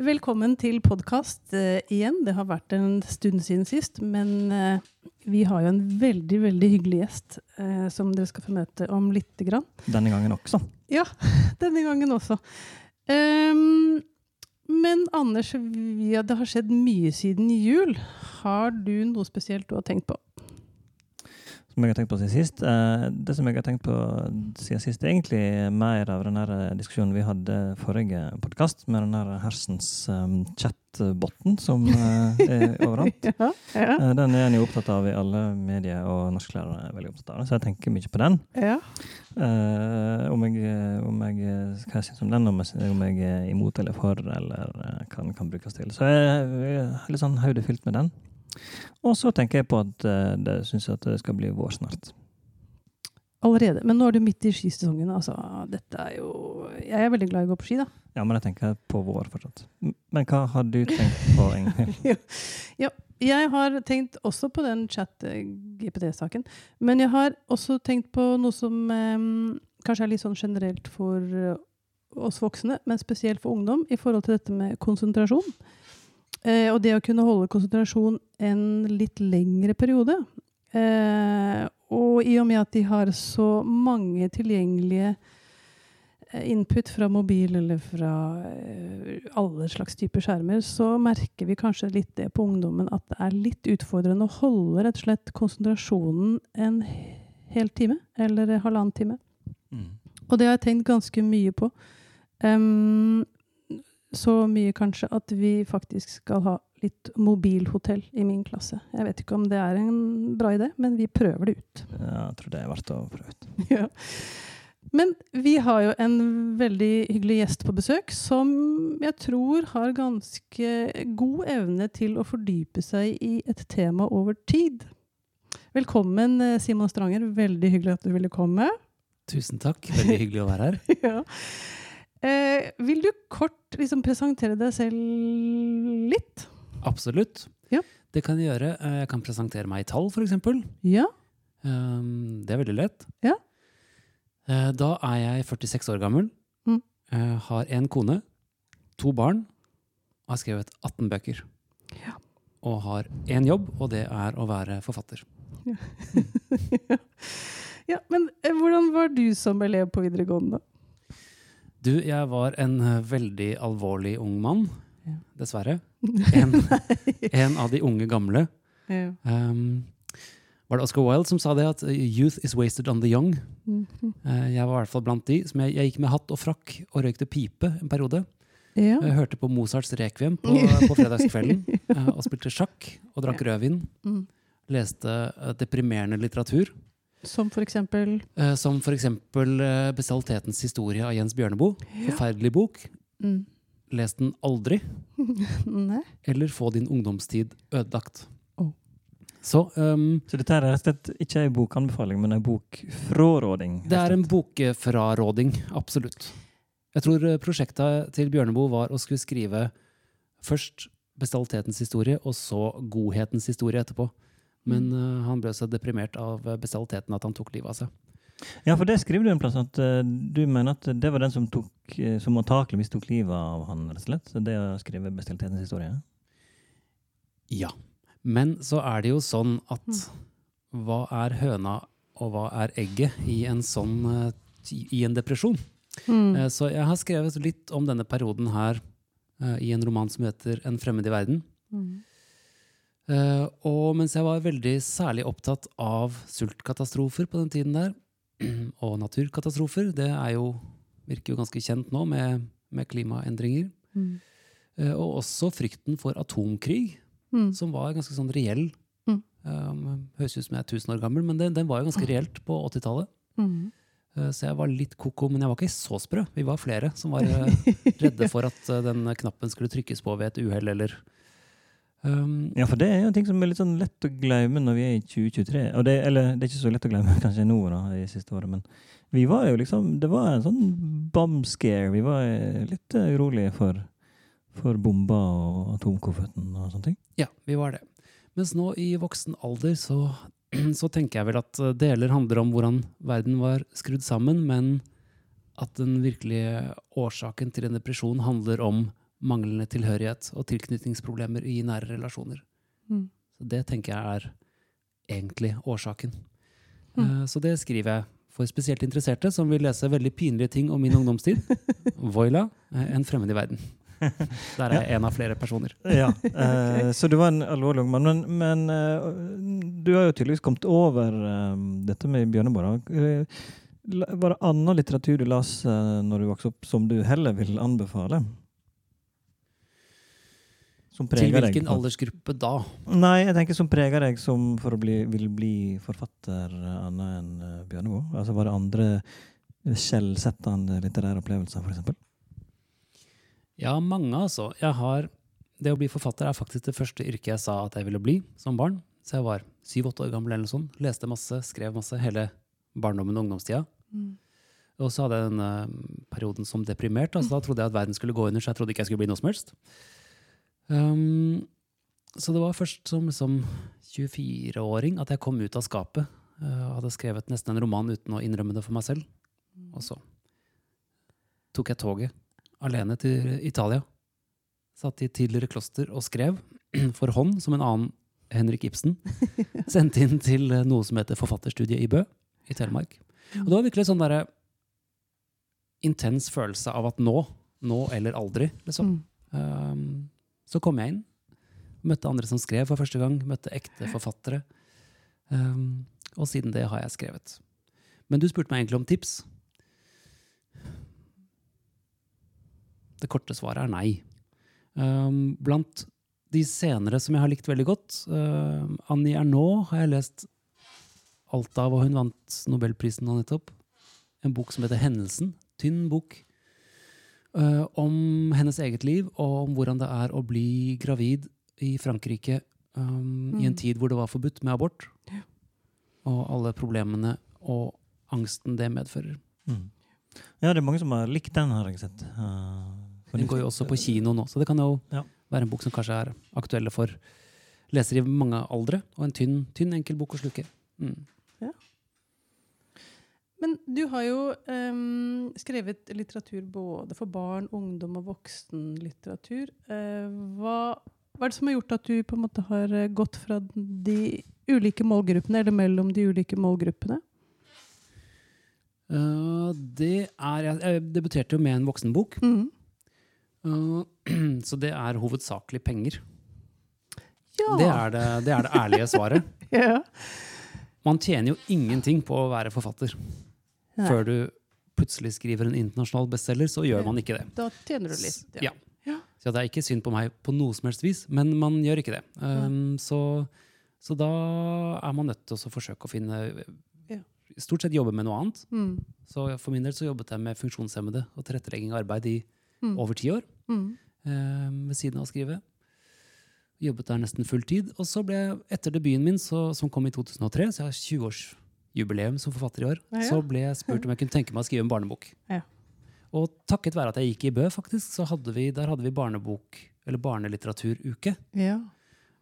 velkommen til podkast igjen. Det har vært en stund siden sist, men eh, vi har jo en veldig veldig hyggelig gjest eh, som dere skal få møte om lite grann. Denne gangen også. Ja, denne gangen også. Ehm, men Anders, vi, ja, det har skjedd mye siden jul. Har du noe spesielt du har tenkt på? Som jeg har tenkt på siden sist. Eh, det som jeg har tenkt på siden sist, er egentlig mer av den diskusjonen vi hadde forrige podkast, med den hersens um, chat-botten som uh, er overalt. ja, ja. Uh, den er en jo opptatt av i alle medier, og norsklærere er veldig opptatt av den, så jeg tenker mye på den. ja. Uh, om, jeg, om jeg hva jeg syns om den, om jeg, om jeg er imot eller for, eller hva den kan brukes til. Så jeg, jeg er litt sånn hodet fylt med den. Og så tenker jeg på at uh, det syns jeg at det skal bli vår snart. Allerede. Men nå er du midt i skisesongen. Altså, dette er jo Jeg er veldig glad i å gå på ski, da. Ja, men jeg tenker på vår fortsatt. Men hva har du tenkt på, Ingvild? ja, jeg har tenkt også på den chat-GPT-saken. Men jeg har også tenkt på noe som eh, kanskje er litt sånn generelt for eh, oss voksne, men spesielt for ungdom, i forhold til dette med konsentrasjon. Eh, og det å kunne holde konsentrasjon en litt lengre periode. Eh, og i og med at de har så mange tilgjengelige eh, input fra mobil eller fra eh, alle slags typer skjermer, så merker vi kanskje litt det på ungdommen at det er litt utfordrende å holde rett og slett konsentrasjonen en hel time, eller halvannen time. Mm. Og det har jeg tenkt ganske mye på. Em, så mye kanskje at vi faktisk skal ha litt mobilhotell i min klasse. Jeg vet ikke om det er en bra idé, men vi prøver det ut. Ja, jeg tror det er verdt å prøve ut. Ja. Men vi har jo en veldig hyggelig gjest på besøk som jeg tror har ganske god evne til å fordype seg i et tema over tid. Velkommen, eh, Simon Stranger. Veldig hyggelig at du ville komme. Tusen takk. Veldig hyggelig å være her. ja. Vil du kort liksom presentere deg selv litt? Absolutt. Ja. Det kan jeg gjøre. Eh, Jeg kan presentere meg i tall, f.eks. Ja. Um, det er veldig lett. Ja. Eh, Da er jeg 46 år gammel, Mm. eh, har en kone, to barn, har skrevet 18 bøker. Ja. Og har én jobb, og det er å være forfatter. ja. Men eh, hvordan var du som elev på videregående? Du, jeg var en eh, veldig alvorlig ung mann. Ja. Dessverre. En, en av de unge gamle. Ja. Um, var det Oscar Wilde som sa det, at uh, youth is wasted on the young? Mm -hmm. uh, jeg var i hvert fall blant de. Som jeg, jeg gikk med hatt og frakk og røykte pipe en periode. ja. Jeg hørte på Mozarts rekviem på, på fredagskvelden uh, og spilte sjakk og drakk rødvin. Mm. Leste uh, deprimerende litteratur, Som for eksempel eh, som for eksempel eh, Bestialitetens historie av Jens Bjørneboe. Forferdelig bok. mm. Les den aldri. Nei. Eller få din ungdomstid ødelagt. Oh. Så um, Så dette er rett og slett ikke en bokanbefaling, men en bokfråråding. Det er en bokfraråding, absolutt. Jeg tror eh, prosjektet til Bjørneboe var å skulle skrive først bestialitetens historie, og så godhetens historie etterpå. Men uh, han ble så deprimert av eh, bestialiteten at han tok livet av seg. Ja, for det skriver du en plass at uh, du mener at det var den som tok uh, som antakeligvis tok livet av han, rett og slett. Så det å skrive bestialitetens historie. Ja. Men så er det jo sånn at hva er høna og hva er egget i en sånn i en depresjon? Mm. Så jeg har skrevet litt om denne perioden her i en roman som heter En fremmed i verden. Mm. Eh, og mens jeg var veldig særlig opptatt av sultkatastrofer på den tiden der, og naturkatastrofer, det er jo, virker jo ganske kjent nå med, med klimaendringer, Mm. eh, og også frykten for atomkrig, Mm. som var ganske sånn reell. Mm. Um, høres ut som jeg er 1000 år gammel, men den, den var jo ganske reelt på 80-tallet. Mm. Eh, Så jeg var litt koko, men jeg var ikke så sprø. Vi var flere som var redde for at den knappen skulle trykkes på ved et uhell eller um, Ja, for det er jo ting som er litt sånn lett å glemme når vi er i 2023. Og det, eller det er ikke så lett å glemme kanskje nå da, i siste året, men vi var jo liksom Det var en sånn bomb scare. Vi var eh, litt eh, urolige for, for bomber og atomkofferten og sånne ting. Ja, vi var det. Mens nå i voksen alder så, så tenker jeg vel at eh, deler handler om hvordan verden var skrudd sammen, men at den virkelige årsaken til en depresjon handler om manglende tilhørighet og tilknytningsproblemer i nære relasjoner. Mm. Så det tenker jeg er egentlig årsaken. Mm. Eh, Så det skriver jeg for spesielt interesserte som vil lese veldig pinlige ting om min ungdomstid. Voila, eh, en fremmed i verden. Der er jeg en av flere personer. Ja, eh, Så du var en alvorlig ung mann. Men, men eh, du har jo tydeligvis kommet over eh, dette med Bjørneboe. da. Eh, var det annen litteratur du las når du vokste opp, som du heller vil anbefale? Som Til preger deg? hvilken på- aldersgruppe da? Nei, jeg tenker som preger deg som for å bli, vil bli forfatter annet enn eh, Bjørneboe. Altså var det andre skjellsettende litterære opplevelser, f.eks.? Ja, mange, altså. Jeg har, det å bli forfatter er faktisk det første yrket jeg sa at jeg ville bli som barn. Så jeg var syv-åtte år gammel eller noe sånt. Leste masse, skrev masse hele barndommen og ungdomstida. Mm. Og så hadde jeg den eh, perioden som deprimert. Altså, da trodde jeg at verden skulle gå under, så jeg trodde ikke jeg skulle bli noe som helst. Um, så det var først som liksom 24-åring at jeg kom ut av skapet. Uh, hadde skrevet nesten en roman uten å innrømme det for meg selv. Og så tok jeg toget alene til Italia. Satt i tidligere kloster og skrev for hånd, som en annen Henrik Ibsen. Sendte inn til noe som heter Forfatterstudiet i Bø i Telemark. Og det var virkelig sånn derre intens følelse av at nå, nå eller aldri, liksom. Mm. Um, så kom jeg inn. Møtte andre som skrev for første gang. Møtte ekte forfattere. Um, og siden det har jeg skrevet. Men du spurte meg egentlig om tips. Det korte svaret er nei. Um, blant de senere som jeg har likt veldig godt, uh, Annie Ernaux har jeg lest alt av, og hun vant Nobelprisen nå nettopp. En bok som heter Hendelsen. Tynn bok. Uh, om hennes eget liv, og om hvordan det er å bli gravid i Frankrike um, i en Mm. tid hvor det var forbudt med abort. Og alle problemene og angsten det medfører. Mm. Ja, det er mange som har likt den, har jeg sett. Uh, Den går jo også på kino nå, så det kan jo Ja. være en bok som kanskje er aktuelle for lesere i mange aldre. Og en tynn, tynn enkel bok å sluke. Mm. Men du har jo um, skrevet litteratur både for barn, ungdom og voksenlitteratur. Uh, hva, hva er det som har gjort at du på en måte har eh, gått fra de ulike målgruppene, eller mellom de ulike målgruppene? Uh, det er Jeg, jeg debuterte jo med en voksenbok. Mm. Uh, så det er hovedsakelig penger. Ja. Det er det, det er det ærlige svaret. ja. Man tjener jo ingenting på å være forfatter. Nei. Før du plutselig skriver en internasjonal bestselger, så gjør man ikke det. Da tjener du litt. Ja. Ja. Så det er ikke synd på meg på noe som helst vis, men man gjør ikke det. Um, så, så da er man nødt til å forsøke å finne Stort sett jobbe med noe annet. Mm. Så for min del så jobbet jeg med funksjonshemmede og tilrettelegging av arbeid i Mm. over ti år. Mm. um, ved siden av å skrive. Jobbet der nesten full tid. Og så ble jeg, etter debuten min, så, som kom i 2003, så jeg har 20-årsjubileum som forfatter i år, Ja, ja. så ble jeg spurt om jeg kunne tenke meg å skrive en barnebok. Ja. Og takket være at jeg gikk i Bø, faktisk, så hadde vi, der hadde vi barnebok, eller barnelitteraturuke. ja.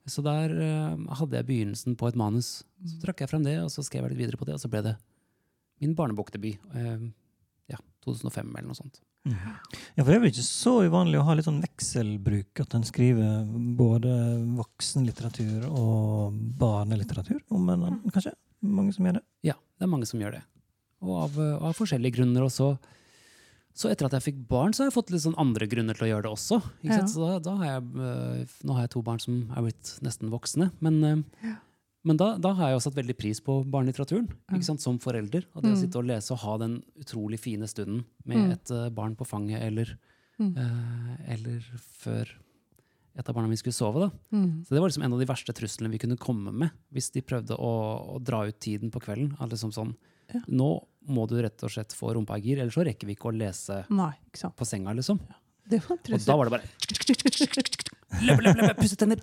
Så der uh, hadde jeg begynnelsen på et manus. Så Mm. trakk jeg frem det, og så skrev jeg litt videre på det, og så ble det min barnebokdebut. Uh, ja, 2005 eller noe sånt. Mm. Ja, for det er vel ikke så uvanlig å ha litt sånn vekselbruk, at en skriver både voksenlitteratur og barnelitteratur om en annen, kanskje? Mange som gjør det. Ja, det er mange som gjør det. Og av, eh, av forskjellige grunner også. Så etter at jeg fikk barn, så har jeg fått litt sånn andre grunner til å gjøre det også. Ja. Så da, da har jeg, eh, nå har jeg to barn som er blitt nesten voksne. Men, ja. men da, da har jeg jo satt veldig pris på barnelitteraturen sant? som forelder. Og det å Mm. sitte og lese og ha den utrolig fine stunden med Mm. et eh, barn på fanget, eller, Mm. eh, eller før et av barna mine skulle sove. da. Mm. Så det var liksom en av de verste truslene vi kunne komme med hvis de prøvde å, å dra ut tiden på kvelden. At liksom sånn, Ja. Nå må du rett og slett få rumpa i gir, ellers så rekker vi ikke å lese Nei, ikke sant. på senga. liksom. Det var Og da var det bare Løpe, løpe, løpe, pusse tenner!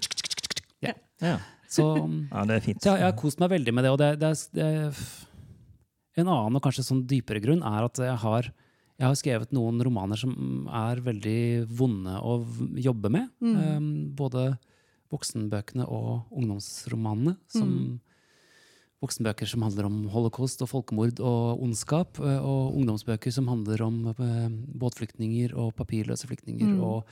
Ja. Ja, Så, ja det er fint. så jeg, jeg har kost meg veldig med det. Og det, det, er- det, en annen og kanskje sånn dypere grunn er at jeg har, jeg har skrevet noen romaner som er veldig vonde å jobbe med. Mm. Um, både voksenbøkene og ungdomsromanene. Som, voksenbøker som handler om holocaust og folkemord og ondskap, og ungdomsbøker som handler om båtflyktninger og papirløse flyktninger Mm. og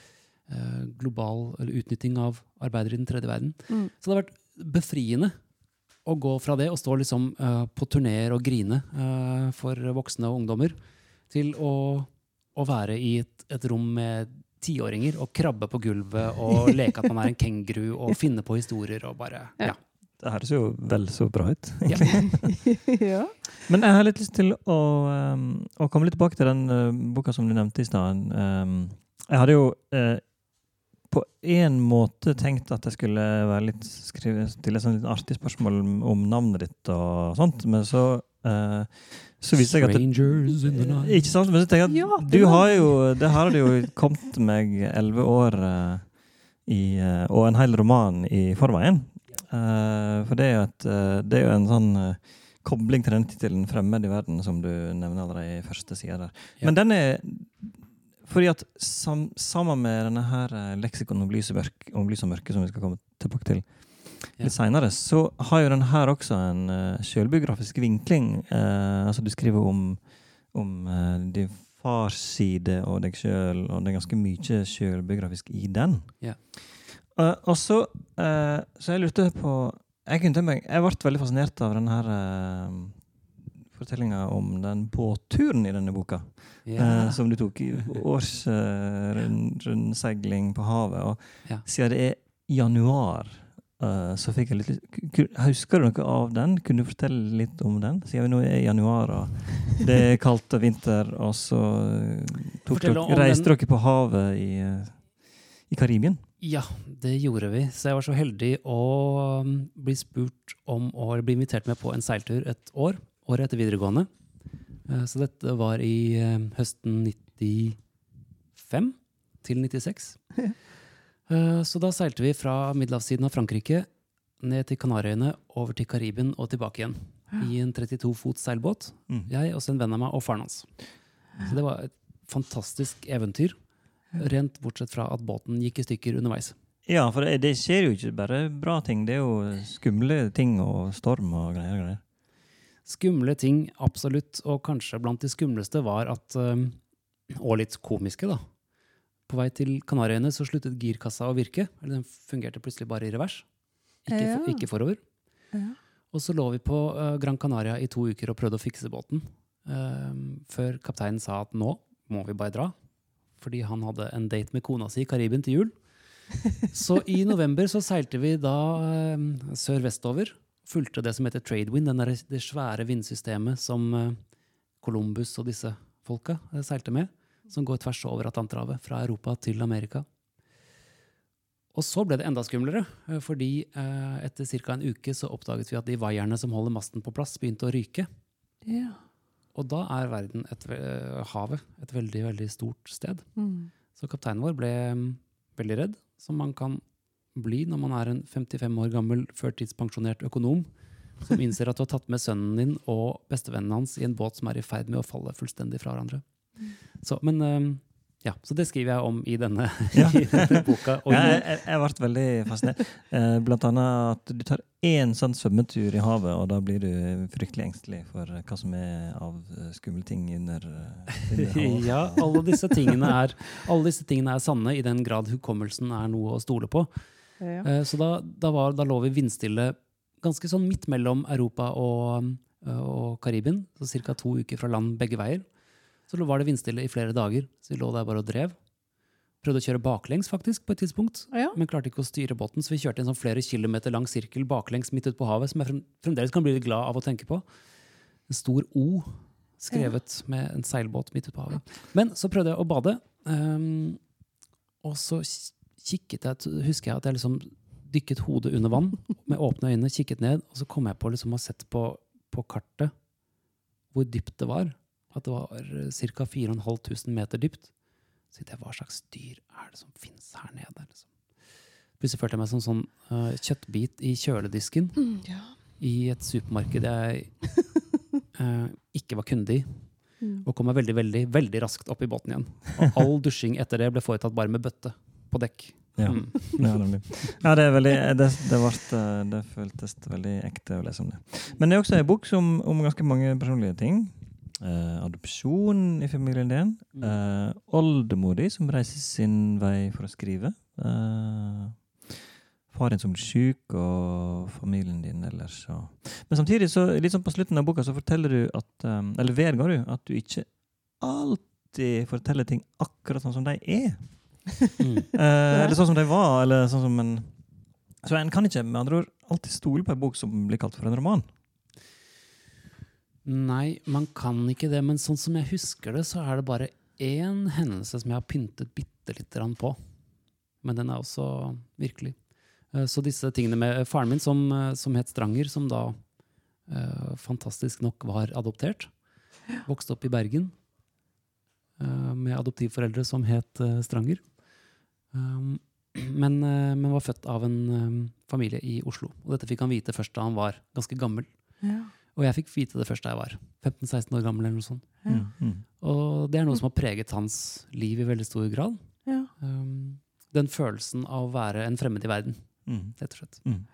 uh, global eller utnytting av arbeidere i den tredje verden. Mm. Så det har vært befriende å gå fra det og stå liksom uh, på turneer og grine uh, for voksne og ungdommer, til å, å være i et, et rom med tiåringer og krabbe på gulvet og leke at man er en kenguru og finne på historier og bare Ja. Ja. Det høres jo vel så bra ut. ja. ja. Men jeg har litt lyst til å, um, å komme litt tilbake til den uh, boka som du nevnte i stad. Um, jeg hadde jo uh, på en måte tenkt at jeg skulle være litt skrive, stille et sånn litt artig spørsmål om, om navnet ditt og sånt, men så uh, så viser jeg at det, Strangers in the night. Ikke sant? Men så tenker jeg at Ja, du har jo Det har det jo kommet meg elleve år uh, i, uh, og en hel roman i forveien. For det er jo, et, det er jo en sånn kobling til den tittelen 'Fremmed i verden', som du nevner allerede i første side der. Ja. Men den er fordi at sam, sammen med denne her leksikon om lys og mørke, som vi skal komme tilbake til. Litt seinere, så har jo den her også en uh, sjølbiografisk vinkling. Uh, altså du skriver om, om uh, din fars side og deg sjøl, og det er ganske mye sjølbiografisk i den. Ja. Uh, og så Så jeg lurte på Jeg kunne tenke meg Jeg ble veldig fascinert av den her fortellinga om den båtturen i denne boka. Yeah. eh, som du tok i Års eh, rundseiling på havet. Og yeah. siden det er januar, eh, så fikk jeg litt Husker du noe av den? Kunne du fortelle litt om den? Siden vi nå er i januar, og det er kaldt og vinter, og så eh, reiste dere på havet i, eh, i Karibien. Ja, det gjorde vi. Så jeg var så heldig å um, bli spurt om å bli invitert med på en seiltur et år. Året etter videregående. Eh, Så dette var i eh, høsten 95 til 96. Eh, Så da seilte vi fra middelhavssiden av Frankrike ned til Kanariøyene, over til Karibien og tilbake igjen. I en 32 fots seilbåt. Mm. Jeg og en venn av meg og faren hans. Så det var et fantastisk eventyr. Rent bortsett fra at båten gikk i stykker underveis. Ja, for det, det skjer jo ikke bare bra ting. Det er jo skumle ting og storm og greier. greier. Skumle ting, absolutt. Og kanskje blant de skumleste var at um, Og litt komiske, da. På vei til Kanariøyene så sluttet girkassa å virke. Eller den fungerte plutselig bare i revers. Ikke, for, ikke forover. Ja. Og så lå vi på uh, Gran Canaria i to uker og prøvde å fikse båten. Uh, før kapteinen sa at nå må vi bare dra. Fordi han hadde en date med kona si i Karibien til jul. Så i november så seilte vi da uh, sør-vestover. Fulgte det som heter tradewind, det svære vindsystemet som Columbus og disse folka seilte med. Som går tvers over Atlanterhavet, fra Europa til Amerika. Og så ble det enda skumlere, eh, fordi eh, etter ca. en uke så oppdaget vi at de vaierne som holder masten på plass, begynte å ryke. Ja. Og da er verden et, eh, havet et veldig, veldig stort sted. Mm. Så kapteinen vår ble mm, veldig redd, som man kan bli når man er en 55 år gammel førtidspensjonert økonom som innser at du har tatt med sønnen din og bestevennen hans i en båt som er i ferd med å falle fullstendig fra hverandre. Så, men eh, ja, så det skriver jeg om i denne, Ja. i denne boka. Og Ja, jeg, jeg, ble veldig fascinert. Eh, blant annet at du tar én sånn svømmetur i havet, og da blir du fryktelig engstelig for hva som er av eh, skumle ting under, eh, under havet. ja, alle disse, er, alle disse tingene er sanne i den grad hukommelsen er noe å stole på. Ja. Eh, Så da, da, var, da lå vi vindstille ganske sånn midt mellom Europa og, og Karibien, så ca. to uker fra land begge veier. Så var det vindstille i flere dager, så vi lå der bare og drev. Prøvde å kjøre baklengs faktisk på et tidspunkt, ja. men klarte ikke å styre båten, så vi kjørte en sånn flere kilometer lang sirkel baklengs midt ute på havet, som jeg fremdeles kan bli litt glad av å tenke på. En stor O skrevet med en seilbåt midt ute på havet. Men så prøvde jeg å bade, um, og så kikket jeg, husker jeg at jeg liksom dykket hodet under vann, med åpne øyne, kikket ned, og så kom jeg på liksom å ha sett på, på kartet hvor dypt det var. At det var ca. 4500 meter dypt. Så tenkte jeg, hva slags dyr er det som finnes her nede? Liksom. Plutselig følte jeg meg som sånn uh, kjøttbit i kjøledisken Mm, ja. i et supermarked jeg uh, ikke var kunde i. Mm. Og kom meg veldig veldig, veldig raskt opp i båten igjen. Og all dusjing etter det ble foretatt bare med bøtte på dekk. Ja. Mm. Ja, ja, det er veldig Det, det, ble, det føltes veldig ekte å lese om det. Men det er også en bok som, om ganske mange personlige ting. Eh, adopsjon i familien din. Mm. Eh, oldemor di som reiser sin vei for å skrive. Eh, faren som blir syk, og familien din ellers. Og. Men samtidig, så, litt sånn på slutten av boka, så forteller du at eh, Eller vedgår du at du ikke alltid forteller ting akkurat sånn som de er. Mm. Eh, eller sånn som de var. Eller sånn som en Så en kan ikke med andre ord alltid stole på en bok som blir kalt for en roman. Nei, man kan ikke det, men sånn som jeg husker det, så er det bare én hendelse som jeg har pyntet bitte lite grann på. Men den er også virkelig. Eh, Så disse tingene med faren min, som, eh, som het Stranger, som da eh, fantastisk nok var adoptert, vokste opp i Bergen eh, med adoptivforeldre som het eh, Stranger. Um, men, eh, men var født av en eh, familie i Oslo. Og dette fikk han vite først da han var ganske gammel. Ja. Og jeg fikk vite det først da jeg var 15-16 år gammel. eller noe sånt. Ja. Mm, mm. Og det er noe som har preget hans liv i veldig stor grad. Ja. Um, den følelsen av å være en fremmed i verden, Mm, rett og slett. mm.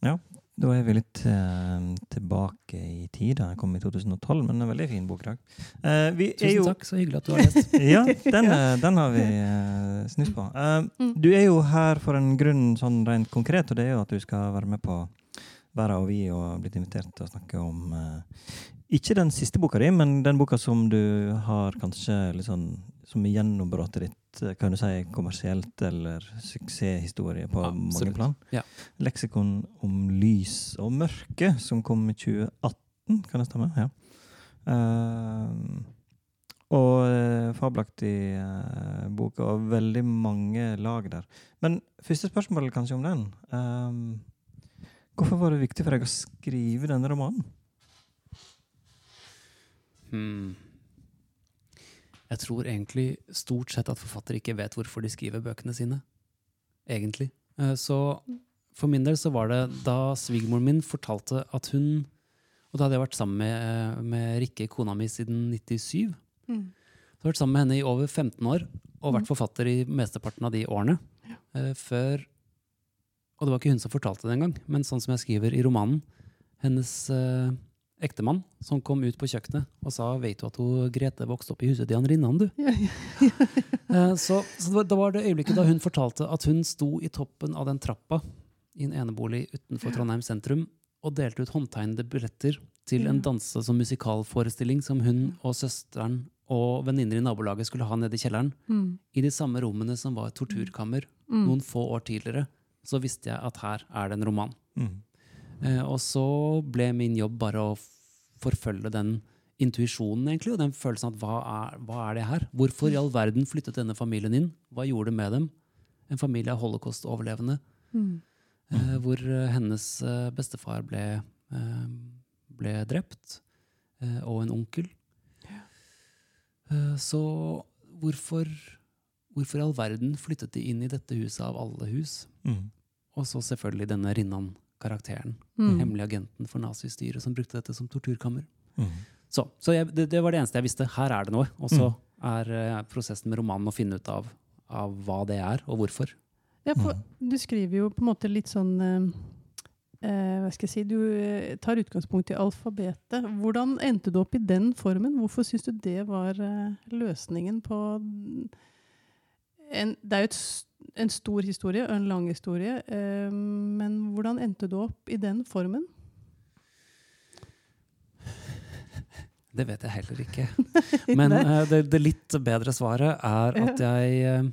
Ja, da er vi litt eh, tilbake i tid. Jeg kom i 2012, men en veldig fin bok. i dag. Eh, er Tusen jo, takk, så hyggelig at du har lest. Ja, den, eh, den har vi uh, snust på. Eh, Mm. du er jo her for en grunn sånn rent konkret, og det er jo at du skal være med på Bæra og vi har blitt invitert til å snakke om eh, ikke den siste boka di, men den boka som du har kanskje litt sånn som er gjennombruddet ditt, eh, kan du si, kommersielt eller suksesshistorie på mange Absolutt. plan. Ja. Leksikon om lys og mørke, som kom i 2018, kan det stemme? Ja. Uh, og eh, fabelaktig eh, bok, og veldig mange lag der. Men første spørsmål kanskje om den. Eh, hvorfor var det viktig for deg å skrive denne romanen? Hmm. Jeg tror egentlig stort sett at forfattere ikke vet hvorfor de skriver bøkene sine. Egentlig. Eh, Så for min del så var det da svigermoren min fortalte at hun Og da hadde jeg vært sammen med, med Rikke, kona mi, siden 97. Mm. Jeg har vært sammen med henne i over 15 år og vært forfatter i mesteparten av de årene. Ja. før Og det var ikke hun som fortalte det engang, men sånn som jeg skriver i romanen. Hennes eh, ektemann som kom ut på kjøkkenet og sa 'Vet du at hun Grete vokste opp i huset til han Rinnan, du?' Ja, ja. Eh, så så det, var, det var det øyeblikket da hun fortalte at hun sto i toppen av den trappa i en enebolig utenfor Trondheim sentrum og delte ut håndtegnede billetter til en Ja. danse- som musikalforestilling som hun og søsteren og venninner i nabolaget skulle ha nede i kjelleren. Mm. I de samme rommene som var et torturkammer Mm. noen få år tidligere, så visste jeg at her er det en roman. Mm. Eh, og så ble min jobb bare å forfølge den intuisjonen, egentlig, og den følelsen at hva er, hva er det her? Hvorfor i all verden flyttet denne familien inn? Hva gjorde det med dem? En familie av holocaust-overlevende, Mm. eh, hvor eh, hennes eh, bestefar ble, eh, ble drept, eh, og en onkel. Eh, så hvorfor, hvorfor i all verden flyttet de inn i dette huset av alle hus? Mm. Og så selvfølgelig denne Rinnan-karakteren. Mm. Hemmelige agenten for nazistyret som brukte dette som torturkammer. Mm. Så, så jeg, det, det var det eneste jeg visste. Her er det noe. Og så Mm. er uh, prosessen med romanen å finne ut av, av hva det er, og hvorfor. Ja, for Mm. du skriver jo på en måte litt sånn uh eh, Hva skal jeg si Du eh, tar utgangspunkt i alfabetet. Hvordan endte du opp i den formen? Hvorfor syns du det var løsningen på en, Det er jo et, en stor historie og en lang historie, eh, men hvordan endte du opp i den formen? Det vet jeg heller ikke. Men eh, det, det litt bedre svaret er at jeg eh,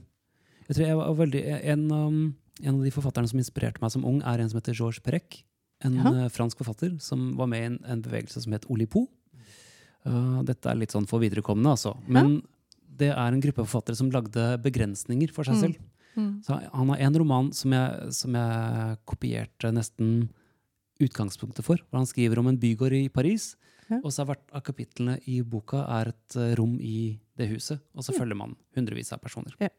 Jeg tror jeg var veldig en, um, en av de forfatterne som inspirerte meg som ung, er en som heter Georges Perec. En ja. eh, fransk forfatter som var med i en, en bevegelse som het Olipo. Uh, dette er litt sånn for viderekomne, altså. Men det er en gruppe forfattere som lagde begrensninger for seg Mm. selv. Mm. Så han har en roman som jeg, som jeg kopierte nesten utgangspunktet for. Hvor han skriver om en bygård i Paris. Ja. Og så er hvert av kapitlene i boka er et eh, rom i det huset. Og så Ja. følger man hundrevis av personer. Ja.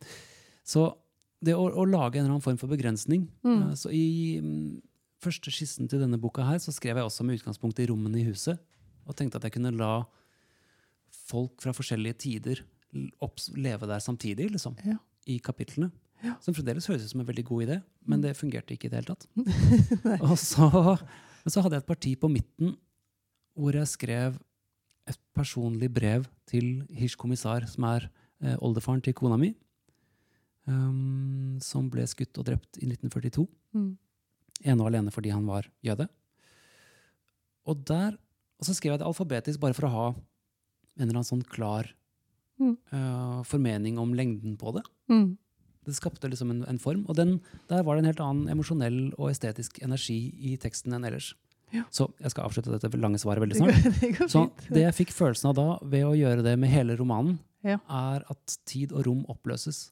Så det å, å lage en eller annen form for begrensning Mm. eh, Så i mm, første skissen til denne boka her så skrev jeg også med utgangspunkt i rommene i huset. Og tenkte at jeg kunne la folk fra forskjellige tider leve der samtidig, liksom Ja. i kapitlene. Som fremdeles høres ut som en veldig god idé, men det fungerte ikke i det hele tatt. Og så, men så hadde jeg et parti på midten hvor jeg skrev et personlig brev til Hirsch kommissar, som er eh, oldefaren til kona mi, um, som ble skutt og drept i 1942. Mm. Ene og alene fordi han var jøde. Og, der, og så skrev jeg det alfabetisk bare for å ha en eller annen sånn klar Mm. eh, formening om lengden på det. Mm. Det skapte liksom en, en form. Og den, der var det en helt annen emosjonell og estetisk energi i teksten enn ellers. Ja. Så jeg skal avslutte dette lange svaret veldig Det snart. går, det går Så det jeg fikk følelsen av da, ved å gjøre det med hele romanen, Ja. er at tid og rom oppløses.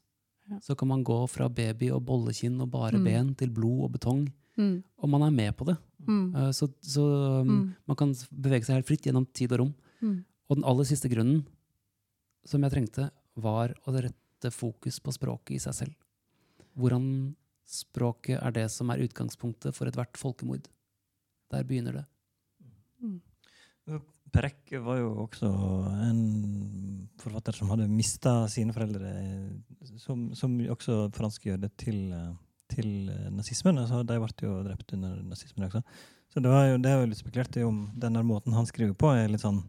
Ja. Så kan man gå fra baby og bollekinn og bare Mm. ben til blod og betong, Mm. og man er med på det. Mm. Eh, Så, så um, man kan bevege seg helt fritt gjennom tid og rom. Mm. Og den aller siste grunnen som jeg trengte, var å rette fokus på språket i seg selv. Hvordan språket er det som er utgangspunktet for ethvert folkemord. Der begynner det. Mm. Perek var jo også en forfatter som hadde mista sine foreldre, som, som også franske jøder, til, til nazismen. Altså, de ble jo drept under nazismen også. Så det, var jo, det er jo litt spekulert i om denne måten han skriver på, er litt sånn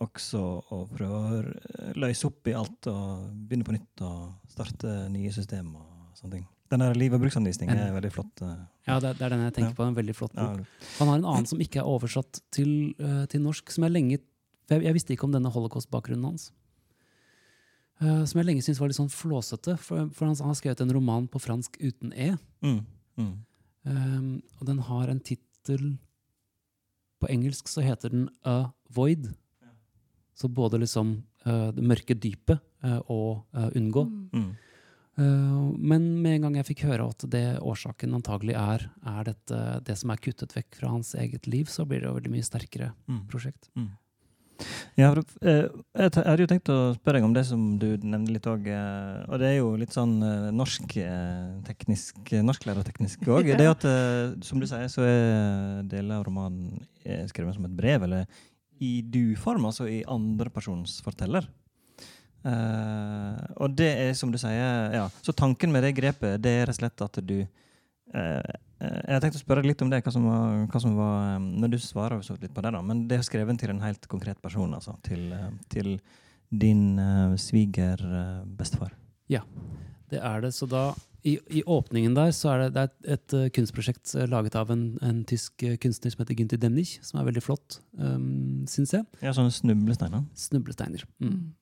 også å prøve å løse opp i alt og begynne på nytt og starte nye system og sånne ting. Den der liv- og bruksanvisning er veldig flott. eh, Ja, det, er den jeg tenker på. En veldig flott bok. Han har en annen som ikke er oversatt til, eh, til norsk, som jeg lenge jeg, jeg visste ikke om denne holocaust-bakgrunnen hans. Uh, som jeg lenge syntes var litt sånn flåsete, for, for han, han har skrevet en roman på fransk uten E. mm, mm, Um, og den har en tittel På engelsk så heter den A Void. Så både liksom uh, det mørke dypet uh, og uh, unngå. Mm. men med en gang jeg fikk høre at det årsaken antagelig er, er dette, det som er kuttet vekk fra hans eget liv, så blir det jo veldig mye sterkere Mm. prosjekt. Mm. Ja, for, jeg hadde jo tenkt å spørre deg om det som du nevnte litt òg. Og det er jo litt sånn norsk teknisk, norsklærerteknisk òg. Det at, som du sier, så er deler av romanen skrevet som et brev, eller i du-form, altså i andrepersons forteller. Eh, og det er som du sier ja, Så tanken med det grepet det er rett og slett at du eh, Jeg tenkte å spørre litt om det, hva som var, hva som var um, Når du svarer så litt på det, da. Men det er skrevet til en helt konkret person, altså. Til, uh, til din uh, sviger eh, Ja, Det er det. Så da, i, i åpningen der, så er det, det er et, et eh, kunstprosjekt eh, laget av en, en tysk eh, kunstner som heter Günther Demnich, som er veldig flott, um, syns jeg. Ja, sånne snublesteiner. Snublesteiner. Mm.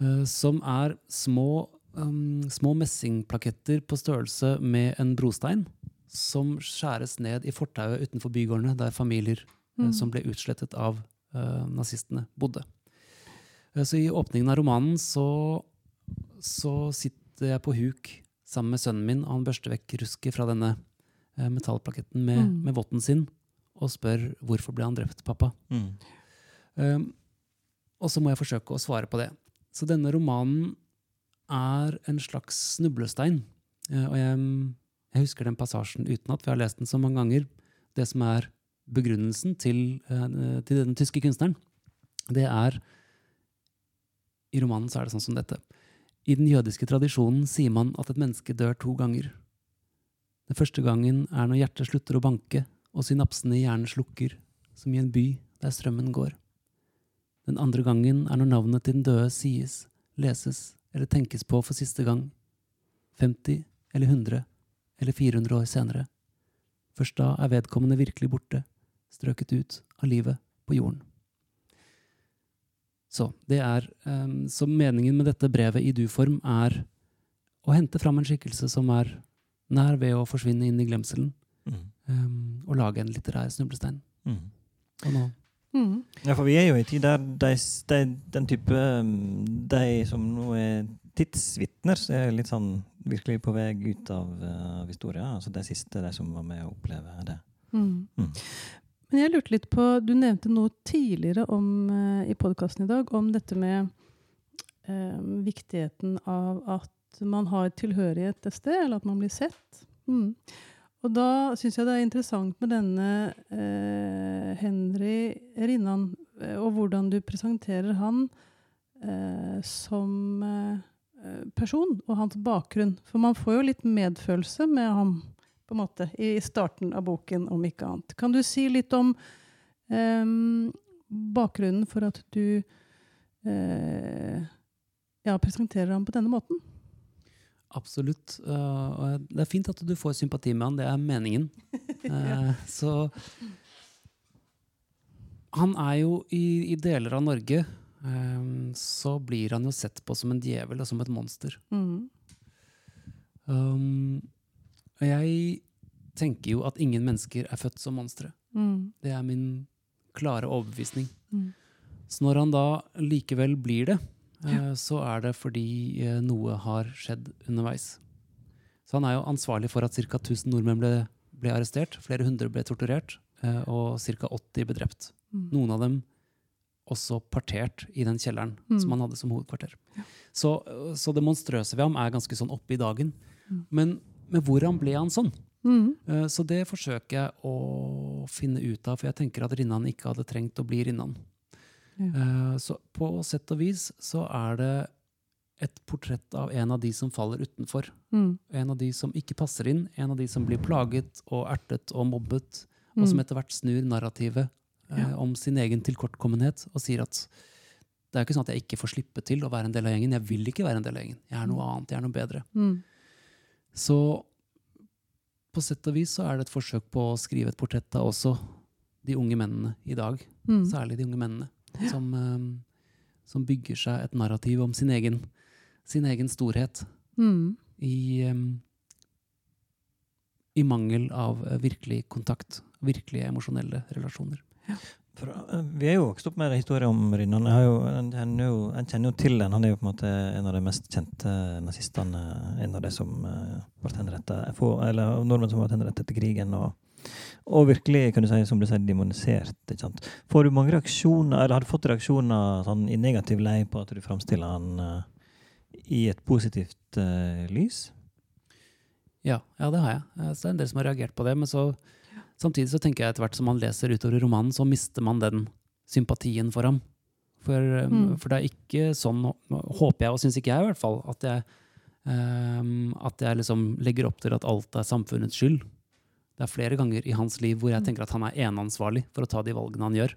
Eh, som er små, um, små messingplaketter på størrelse med en brostein, som skjæres ned i fortauet utenfor bygårdene, der familier mm. uh, som ble utslettet av uh, nazistene, bodde. Så i åpningen av romanen så, så sitter jeg på huk sammen med sønnen min, og han børster vekk rusket fra denne eh, metallplaketten med, Mm. med votten sin, og spør hvorfor ble han drept, pappa. Mm. Um, og så må jeg forsøke å svare på det. Så denne romanen er en slags snublestein. Uh, og jeg, jeg husker den passasjen utenat, for jeg har lest den så mange ganger. Det som er begrunnelsen til, uh, til den tyske kunstneren, det er I romanen så er det sånn som dette. I den jødiske tradisjonen sier man at et menneske dør to ganger. Den første gangen er når hjertet slutter å banke, og synapsene i hjernen slukker, som i en by der strømmen går. Den andre gangen er når navnet til den døde sies, leses eller tenkes på for siste gang. 50 eller 100 eller 400 år senere. Først da er vedkommende virkelig borte, strøket ut av livet på jorden. Så, det er, um, så meningen med dette brevet i du-form er å hente fram en skikkelse som er nær ved å forsvinne inn i glemselen, Mm. um, og lage en litterær snublestein. Mm. Og nå Mm. Ja, for vi er jo i en tid der de, de, den type um, De som nå er tidsvitner, er litt sånn virkelig på vei ut av, uh, av historien. Altså de siste, de som var med å oppleve det. Mm. Mm. Men jeg lurte litt på Du nevnte noe tidligere om, eh, i podkasten i dag om dette med eh, viktigheten av at man har tilhørighet et sted, eller at man blir sett. Mm. Og da syns jeg det er interessant med denne eh, Henry Rinnan, eh, og hvordan du presenterer han eh, som eh, person og hans bakgrunn. For man får jo litt medfølelse med ham på en måte, i starten av boken, om ikke annet. Kan du si litt om um, bakgrunnen for at du uh, ja, presenterer ham på denne måten? Absolutt. Uh, det er fint at du får sympati med han, det er meningen. Uh, så Han er jo i, i deler av Norge um, så blir han jo sett på som en djevel og som et monster. Mm. Um, og jeg tenker jo at ingen mennesker er født som monstre. Mm. Det er min klare overbevisning. Mm. Så når han da likevel blir det, ja. så er det fordi eh, noe har skjedd underveis. Så han er jo ansvarlig for at ca. 1000 nordmenn ble, ble arrestert, flere hundre ble torturert, eh, og ca. 80 ble drept. Mm. Noen av dem også partert i den kjelleren Mm. som han hadde som hovedkvarter. Så, så det monstrøse ved ham er ganske sånn oppe i dagen. Mm. Men, men hvordan ble han sånn? Mm. Eh, Så det forsøker jeg å finne ut av, for jeg tenker at Rinnan ikke hadde trengt å bli Rinnan. Ja. Eh, Så på sett og vis så er det et portrett av en av de som faller utenfor. Mm. En av de som ikke passer inn, en av de som blir plaget og ertet og mobbet, og som Mm. etter hvert snur narrativet eh, Ja. om sin egen tilkortkommenhet og sier at det er ikke sånn at jeg ikke får slippe til å være en del av gjengen. Jeg vil ikke være en del av gjengen. Jeg er noe annet, jeg er noe bedre. Mm. Så på sett og vis så er det et forsøk på å skrive et portrett av også de unge mennene i dag. Mm. Særlig de unge mennene. Som, eh, som bygger seg et narrativ om sin egen, sin egen storhet Mm. i, eh, i mangel av eh, virkelig kontakt. Virkelige emosjonelle relasjoner. For, eh, vi er jo vokst opp med en historie om Rinnan. Jeg, kjenner jo, til den. Han er jo på en måte en av de mest kjente nazistene. En av de som uh, ble henrettet få- eller nordmenn som ble henrettet etter krigen. Og, og virkelig du si, som du sier, demonisert. Ikke sant? Får du mange reaksjoner, eller har du fått reaksjoner sånn, i negativ lei på at du framstiller han uh, i et positivt uh, lys? Ja, ja, det har jeg. Eh, Så det er en del som har reagert på det. Men så, samtidig så tenker jeg etter hvert som man leser utover romanen, så mister man den sympatien for ham. For, eh, Mm. for det er ikke sånn, håper jeg, og syns ikke jeg i hvert fall, at jeg, um, at jeg liksom legger opp til at alt er samfunnets skyld. Det er flere ganger i hans liv hvor jeg Mm. tenker at han er eneansvarlig for å ta de valgene han gjør.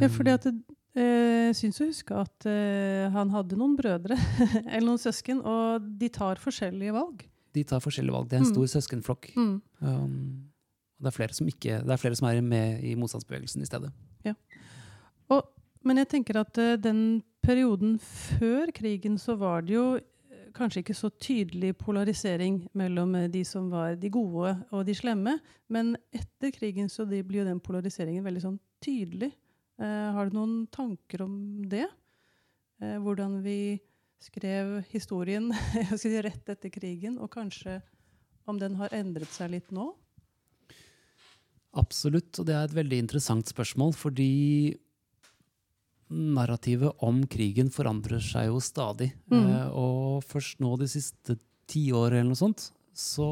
Ja, fordi at det, eh, jeg syns å huske at eh, han hadde noen brødre, eller noen søsken, og de tar forskjellige valg. De tar forskjellige valg. Det er en Mm. stor søskenflokk. Mm. Um, det er, flere som ikke, er flere som er med i motstandsbevegelsen i stedet. Og, men jeg tenker at uh, den perioden før krigen så var det jo eh, kanskje ikke så tydelig polarisering mellom eh, de som var de gode og de slemme. Men etter krigen så de blir jo den polariseringen veldig sånn tydelig. Eh, har du noen tanker om det? Eh, hvordan vi skrev historien si, rett etter krigen, og kanskje om den har endret seg litt nå? Absolutt, og det er et veldig interessant spørsmål, fordi narrativet om krigen forandrer seg jo stadig. Mm. Eh, og først nå de siste ti år eller noe sånt, så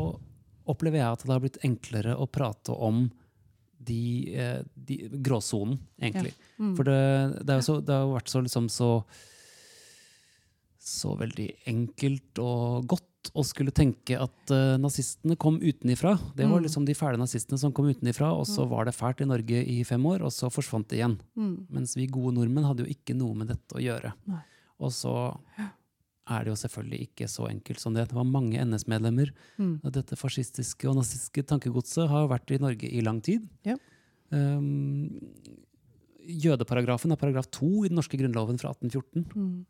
opplever jeg at det har blitt enklere å prate om de, eh, de gråsonen, egentlig. Mm. For det, det, så, det har jo vært så liksom så så veldig enkelt og godt å skulle tenke at uh, nazistene kom utenifra. Det var Mm. liksom de fæle nazistene som kom utenifra, og så Mm. var det fælt i Norge i fem år, og så forsvant det igjen. Mm. Mens vi gode nordmenn hadde jo ikke noe med dette å gjøre. Nei. Og så er det jo selvfølgelig ikke så enkelt som det. Det var mange NS-medlemmer. Mm. Dette fascistiske og nazistiske tankegodset har vært i Norge i lang tid. Ja. Um, jødeparagrafen er paragraf to i den norske grunnloven fra 1814. Mm.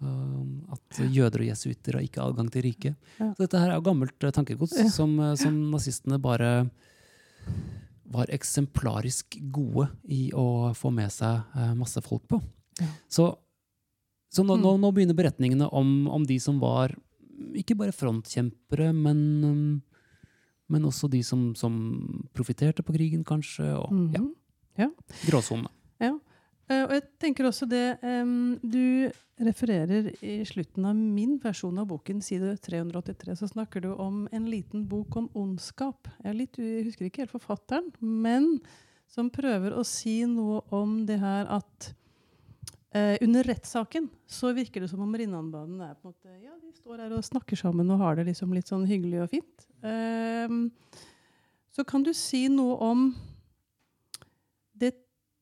Um, at jøder og jesuitter har ikke adgang til riket. Ja. Så dette her er gammelt eh, tankegods Ja. som, eh, som nazistene bare var eksemplarisk gode i å få med seg eh, masse folk på. Ja. Så, så nå, Mm. nå, nå begynner beretningene om, om de som var ikke bare frontkjempere, men, um, men også de som, som profitterte på krigen, kanskje. Og Mhm. ja, gråsonene. Eh, og jeg tenker også det Du refererer i slutten av min versjon av boken, side 383, så snakker du om en liten bok om ondskap. Jeg, litt, jeg husker ikke helt forfatteren, men som prøver å si noe om det her at eh, under rettssaken så virker det som om Rinnanbanen er på en måte Ja, de står her og snakker sammen og har det liksom litt sånn hyggelig og fint. Ehm, så kan du si noe om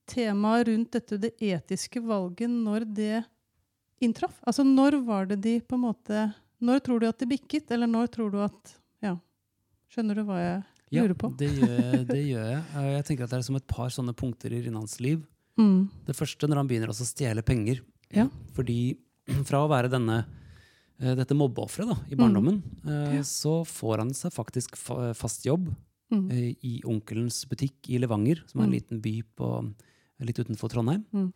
temaet rundt dette, det etiske valget, når det inntraff? Altså når var det de på en måte Når tror du at det bikket, eller når tror du at Ja. Skjønner du hva jeg lurer på? det gjør, det gjør jeg. Jeg tenker at det er som et par sånne punkter i Rinnans liv. Mm. Det første når han begynner å stjele penger. Ja. Fordi fra å være denne, eh, dette mobbeofferet i barndommen, mm. Ja. så får han seg faktisk fast jobb Mm. eh, i onkelens butikk i Levanger, som er en Mm. liten by på, litt utenfor Trondheim. Mm.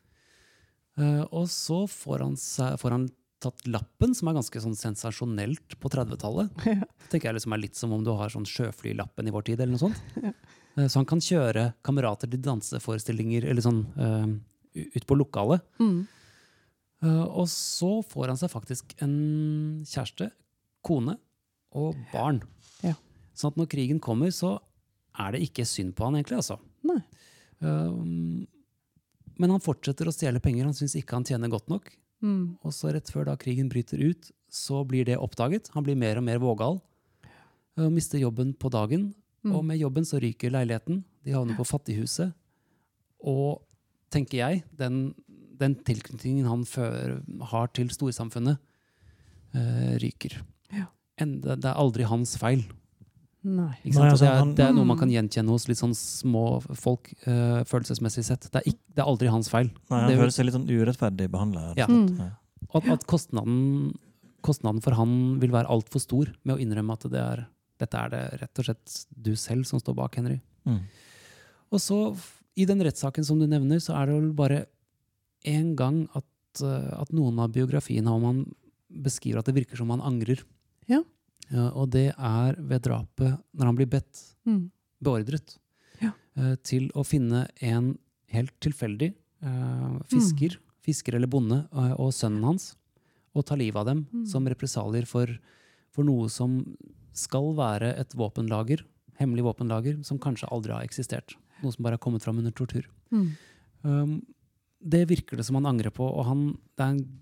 Uh, og så får han, får han tatt lappen, som er ganske sånn sensasjonelt på 30-tallet. Ja. tenker jeg liksom er litt som om du har sånn sjøflylappen i vår tid, eller noe sånt. Ja. Uh, Så han kan kjøre kamerater til danseforestillinger eller sånn uh, ut på lokalet. Mm. Og så får han seg faktisk en kjæreste, kone og barn. Ja. Sånn at når krigen kommer, så er det ikke synd på han egentlig, altså. Nei. Eh, men han fortsetter å stjele penger. Han syns ikke han tjener godt nok. Mm. Og så rett før da krigen bryter ut, så blir det oppdaget. Han blir mer og mer vågal. Og mister jobben på dagen. Mm. Og med jobben så ryker leiligheten. De havner på fattighuset. Og tenker jeg, den, den tilknytningen han før, har til storsamfunnet, øh, ryker. Ja. En, det, det er aldri hans feil. Nei. Ikke Nei, altså, det, er, det er noe man kan gjenkjenne hos litt sånn små folk, eh, følelsesmessig sett. Det er, ikke, det er aldri hans feil. Nei, han Det- føler seg litt sånn urettferdig behandla. Ja. Mm. At, at kostnaden, kostnaden for han vil være altfor stor med å innrømme at det er, dette er det rett og slett du selv som står bak, Henry. Mm. Og så, i den rettssaken som du nevner, så er det vel bare én gang at, eh, at noen av biografiene om han beskriver at det virker som han angrer. Ja. Ja, og det er ved drapet når han blir bedt, Mm. beordret, Ja. eh, til å finne en helt tilfeldig eh, fisker, fisker eller bonde, eh, og sønnen hans, og ta livet av dem Mm. som represalier for, for noe som skal være et våpenlager, hemmelig våpenlager, som kanskje aldri har eksistert. Noe som bare har kommet fram under tortur. Mm. Um, det virker det som han angrer på, og han, det er en,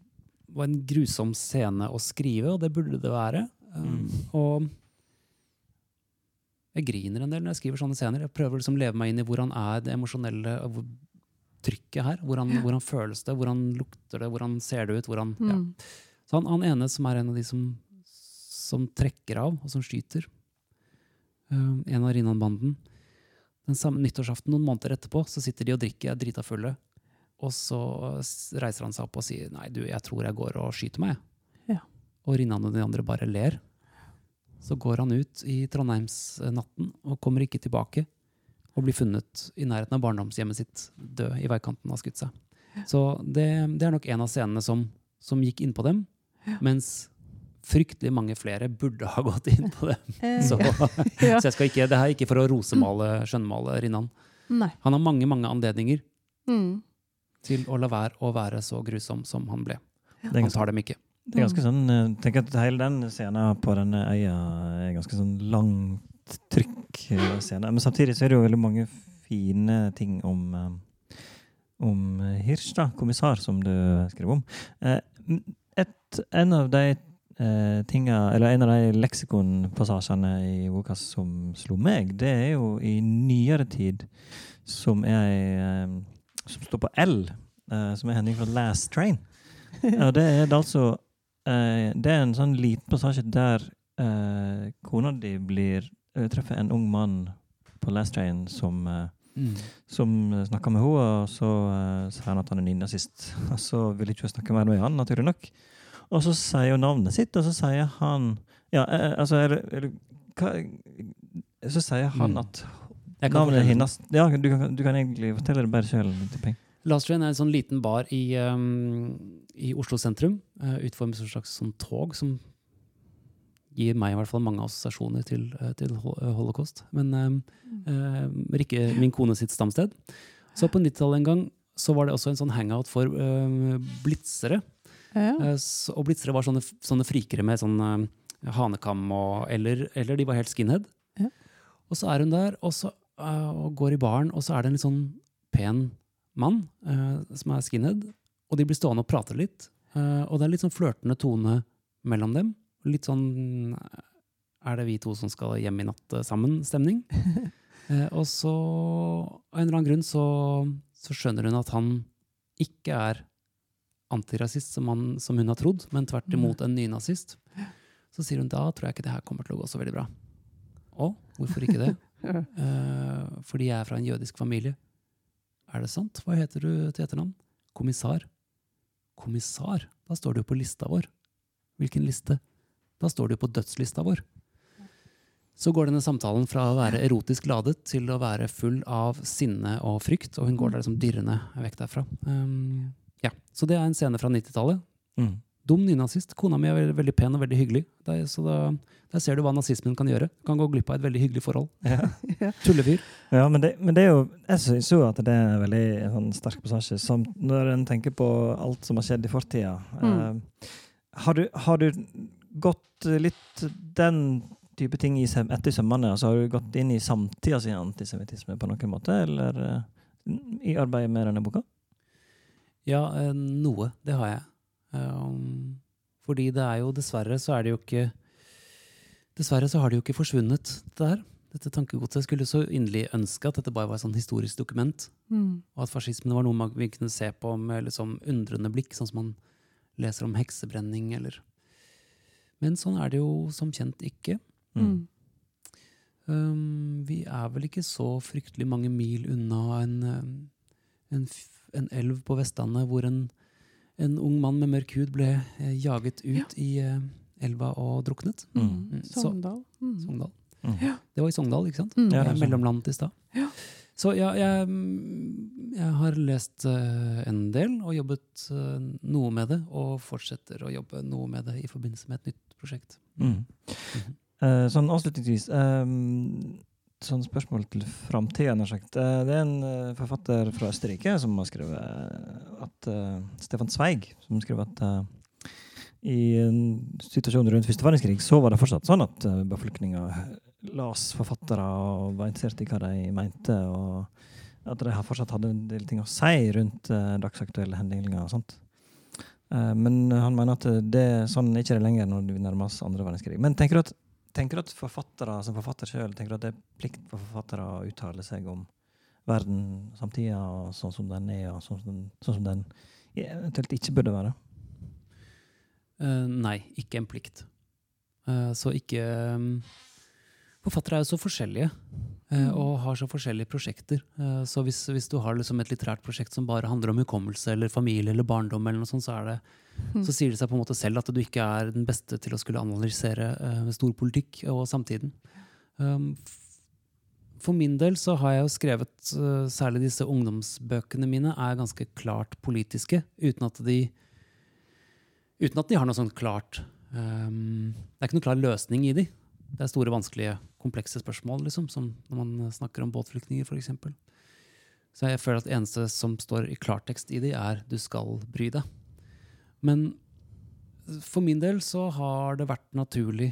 var en grusom scene å skrive, og det burde det være. Um, Og jeg griner en del når jeg skriver sånne scener. Jeg prøver liksom å leve meg inn i hvordan er det emosjonelle hvor- trykket her. Hvordan, hvordan føles det, hvordan lukter det, hvordan ser det ut? Hvordan, ja. Mm. Så han, han ene som er en av de som, som trekker av, og som skyter, um, en av Rinnan-banden, den samme nyttårsaften noen måneder etterpå, så sitter de og drikker, er drita fulle, og så reiser han seg opp og sier nei, du, jeg tror jeg går og skyter meg. Jeg». Ja. Og Rinnan og de andre bare ler. Så går han ut i Trondheimsnatten og kommer ikke tilbake, og blir funnet i nærheten av barndomshjemmet sitt død i veikanten skutt seg. Så det, det er nok en av scenene som, som gikk inn på dem, mens fryktelig mange flere burde ha gått inn på dem. Eh, Så, så jeg skal ikke, det her er ikke for å rosemale, skjønnmale Rinnan. Nei. Han har mange, mange anledninger Mm. til å la være å være så grusom som han ble. Han tar dem ikke. Det er ganske sånn eh, Tenk at hele den scenen på denne øya er ganske sånn langt trykk eh, scene. Men samtidig så er det jo veldig mange fine ting om eh, om Hirsch, da, kommissar, som du skrev om. Et, en av de tinga, eller en av de leksikonpassasjene i boka som slo meg, det er jo i nyere tid som er som står på L, som er Henning fra Last Train. Og det er det altså eh, Det er en sånn liten passasje der eh, kona di blir eh, treffer en ung mann på Last Train som mm. som snakker med henne, og så uh, sier han at han er nynazist. Og så vil ikke hun snakke mer med han, naturlig nok. Og så sier hun navnet sitt, og så sier han Ja, eh, altså er er hva, Så sier han Mm. at navnet hennes Ja, du kan, du kan egentlig fortelle det bare sjøl. Last Train er en sånn liten bar i, um, i Oslo sentrum. Uh, utformet som et slags sånn tog som gir meg i hvert fall mange assosiasjoner til, uh, til uh, holocaust. Men um, uh, Rikke, min kone sitt stamsted. Så på 90-tallet en gang så var det også en sånn hangout for uh, blitzere. Ja. Uh, og blitzere var sånne, sånne frikere med sånn hanekam, og, eller, eller de var helt skinhead. Ja. Og så er hun der og, så, og går i baren, og så er det en litt sånn pen mann uh, som er skinhead. Og de blir stående og prate litt. eh, og det er litt sånn flørtende tone mellom dem. Litt sånn Er det vi to som skal hjem i natt eh, sammen? Stemning. Eh, og så, av en eller annen grunn, så, så skjønner hun at han ikke er antirasist, som, han, som hun har trodd, men tvert imot en nynazist. Så sier hun da tror jeg ikke det her kommer til å gå så veldig bra. Å, hvorfor ikke det? Eh, fordi jeg er fra en jødisk familie. Er det sant? Hva heter du til etternavn? Kommissar. Kommissar? Da står du på lista vår. Hvilken liste? Da står du på dødslista vår. Så går denne samtalen fra å være erotisk ladet til å være full av sinne og frykt, og hun går der liksom dirrende vekk derfra. Um, ja, Så det er en scene fra 90-tallet. Mm. Dum nynazist. Kona mi er veldig, veldig pen og veldig hyggelig. Der, så da, der ser du hva nazismen kan gjøre. Kan gå glipp av et veldig hyggelig forhold. Ja. Tullefyr. Ja, men det, men det er jo Jeg syns jo at det er en veldig sånn, sterk passasje. Som når en tenker på alt som har skjedd i fortida. Mm. Eh, har, du, har du gått litt den type ting i, etter sømmene? Altså, har du gått inn i samtida sin antisemittisme på noen måte? Eller eh, i arbeidet med denne boka? Ja, eh, noe. Det har jeg. Um, fordi det er jo dessverre så er det jo ikke Dessverre så har det jo ikke forsvunnet, det der. Dette tankegodset. Jeg skulle så inderlig ønske at dette bare var et sånn historisk dokument. Mm. Og at fascismen var noe man vi kunne se på med liksom undrende blikk, sånn som man leser om heksebrenning eller Men sånn er det jo som kjent ikke. Mm. Um, vi er vel ikke så fryktelig mange mil unna en, um, en, en elv på Vestlandet hvor en, en ung mann med mørk hud ble eh, jaget ut i eh, elva og druknet. Mm. Mm. Sogndal. Mm. Sogndal. Mm. Ja. Det var i Sogndal, ikke sant? Mm. Ja, Eh, sånn. Mellomlandet i stad. Ja. Så ja, jeg, jeg har lest en del og jobbet noe med det, og fortsetter å jobbe noe med det i forbindelse med et nytt prosjekt. Mm. -hmm. Uh, sånn avslutningsvis ehm, Sånn spørsmål til framtida, nær sagt. Eh, det er en eh, forfatter fra Østerrike som har skrevet at uh, Stefan Zweig som skrev at uh, i en situasjon rundt første verdenskrig så var det fortsatt sånn at uh, befolkninga las forfattere og var interessert i hva de mente, og at de fortsatt hadde en del ting å si rundt uh, dagsaktuelle hendelser og sånt. Eh, men han mener at det, sånn er ikke det lenger når vi nærmer oss andre verdenskrig. Men tenker du at, tenker du at forfattere som forfatter sjøl tenker du at det er plikt for forfattere å uttale seg om verden samtida, og sånn som den er, og sånn som den, sånn som den eventuelt ikke burde være? Uh, nei, ikke en plikt. Uh, så ikke um, Forfattere er jo så forskjellige uh, og har så forskjellige prosjekter. Så hvis, hvis du har liksom et litterært prosjekt som bare handler om hukommelse eller familie eller barndom, eller noe sånt, så, er det. Så sier det seg på en måte selv at du ikke er den beste til å skulle analysere uh, storpolitikk og samtiden. Um, for min del så har jeg jo skrevet uh, Særlig disse ungdomsbøkene mine er ganske klart politiske, uten at de Uten at de har noe sånn klart um, Det er ikke noe klar løsning i de. Det er store, vanskelige, komplekse spørsmål, liksom, som når man snakker om båtflyktninger, f.eks. Så jeg føler at eneste som står i klartekst i de, er 'du skal bry deg'. Men for min del så har det vært naturlig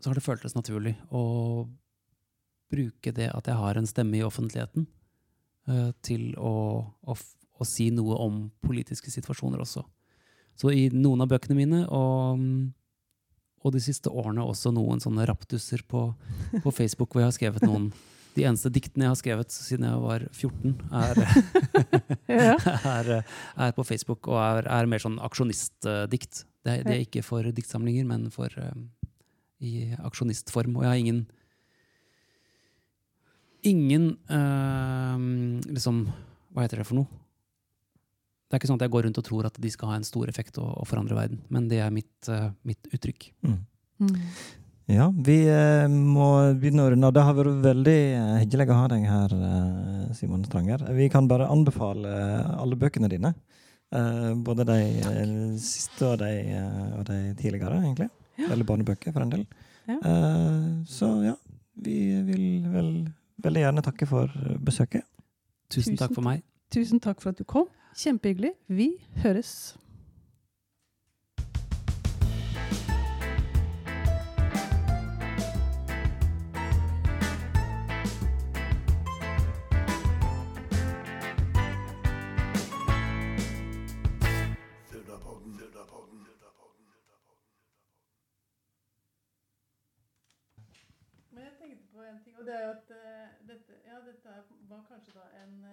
Så har det føltes naturlig å bruke det at jeg har en stemme i offentligheten, eh, til å, å, å si noe om politiske situasjoner også. Så i noen av bøkene mine, og, og de siste årene også noen sånne raptuser på, på Facebook hvor jeg har skrevet noen De eneste diktene jeg har skrevet siden jeg var 14, er, er, er på Facebook og er, er mer sånn aksjonistdikt. Det, det er ikke for diktsamlinger, men for, eh, i aksjonistform. Og jeg har ingen Ingen uh, liksom Hva heter det for noe? Det er ikke sånn at jeg går rundt og tror at de skal ha en stor effekt og, og forandre verden, men det er mitt, uh, mitt uttrykk. Mm. Mm. Ja, vi eh, må begynne å runde av. Det har vært veldig eh, hyggelig å ha deg her, eh, Simon Stranger. Vi kan bare anbefale alle bøkene dine. Eh, både de Takk. siste og de, og de tidligere, egentlig. Ja. Eller barnebøker, for en del. Ja. Eh, så ja, vi vil vel veldig gjerne takke for besøket. Tusen, Tusen takk for meg. Tusen takk for at du kom. Kjempehyggelig. Vi høres. Det er jo at eh, dette, ja, dette var kanskje da en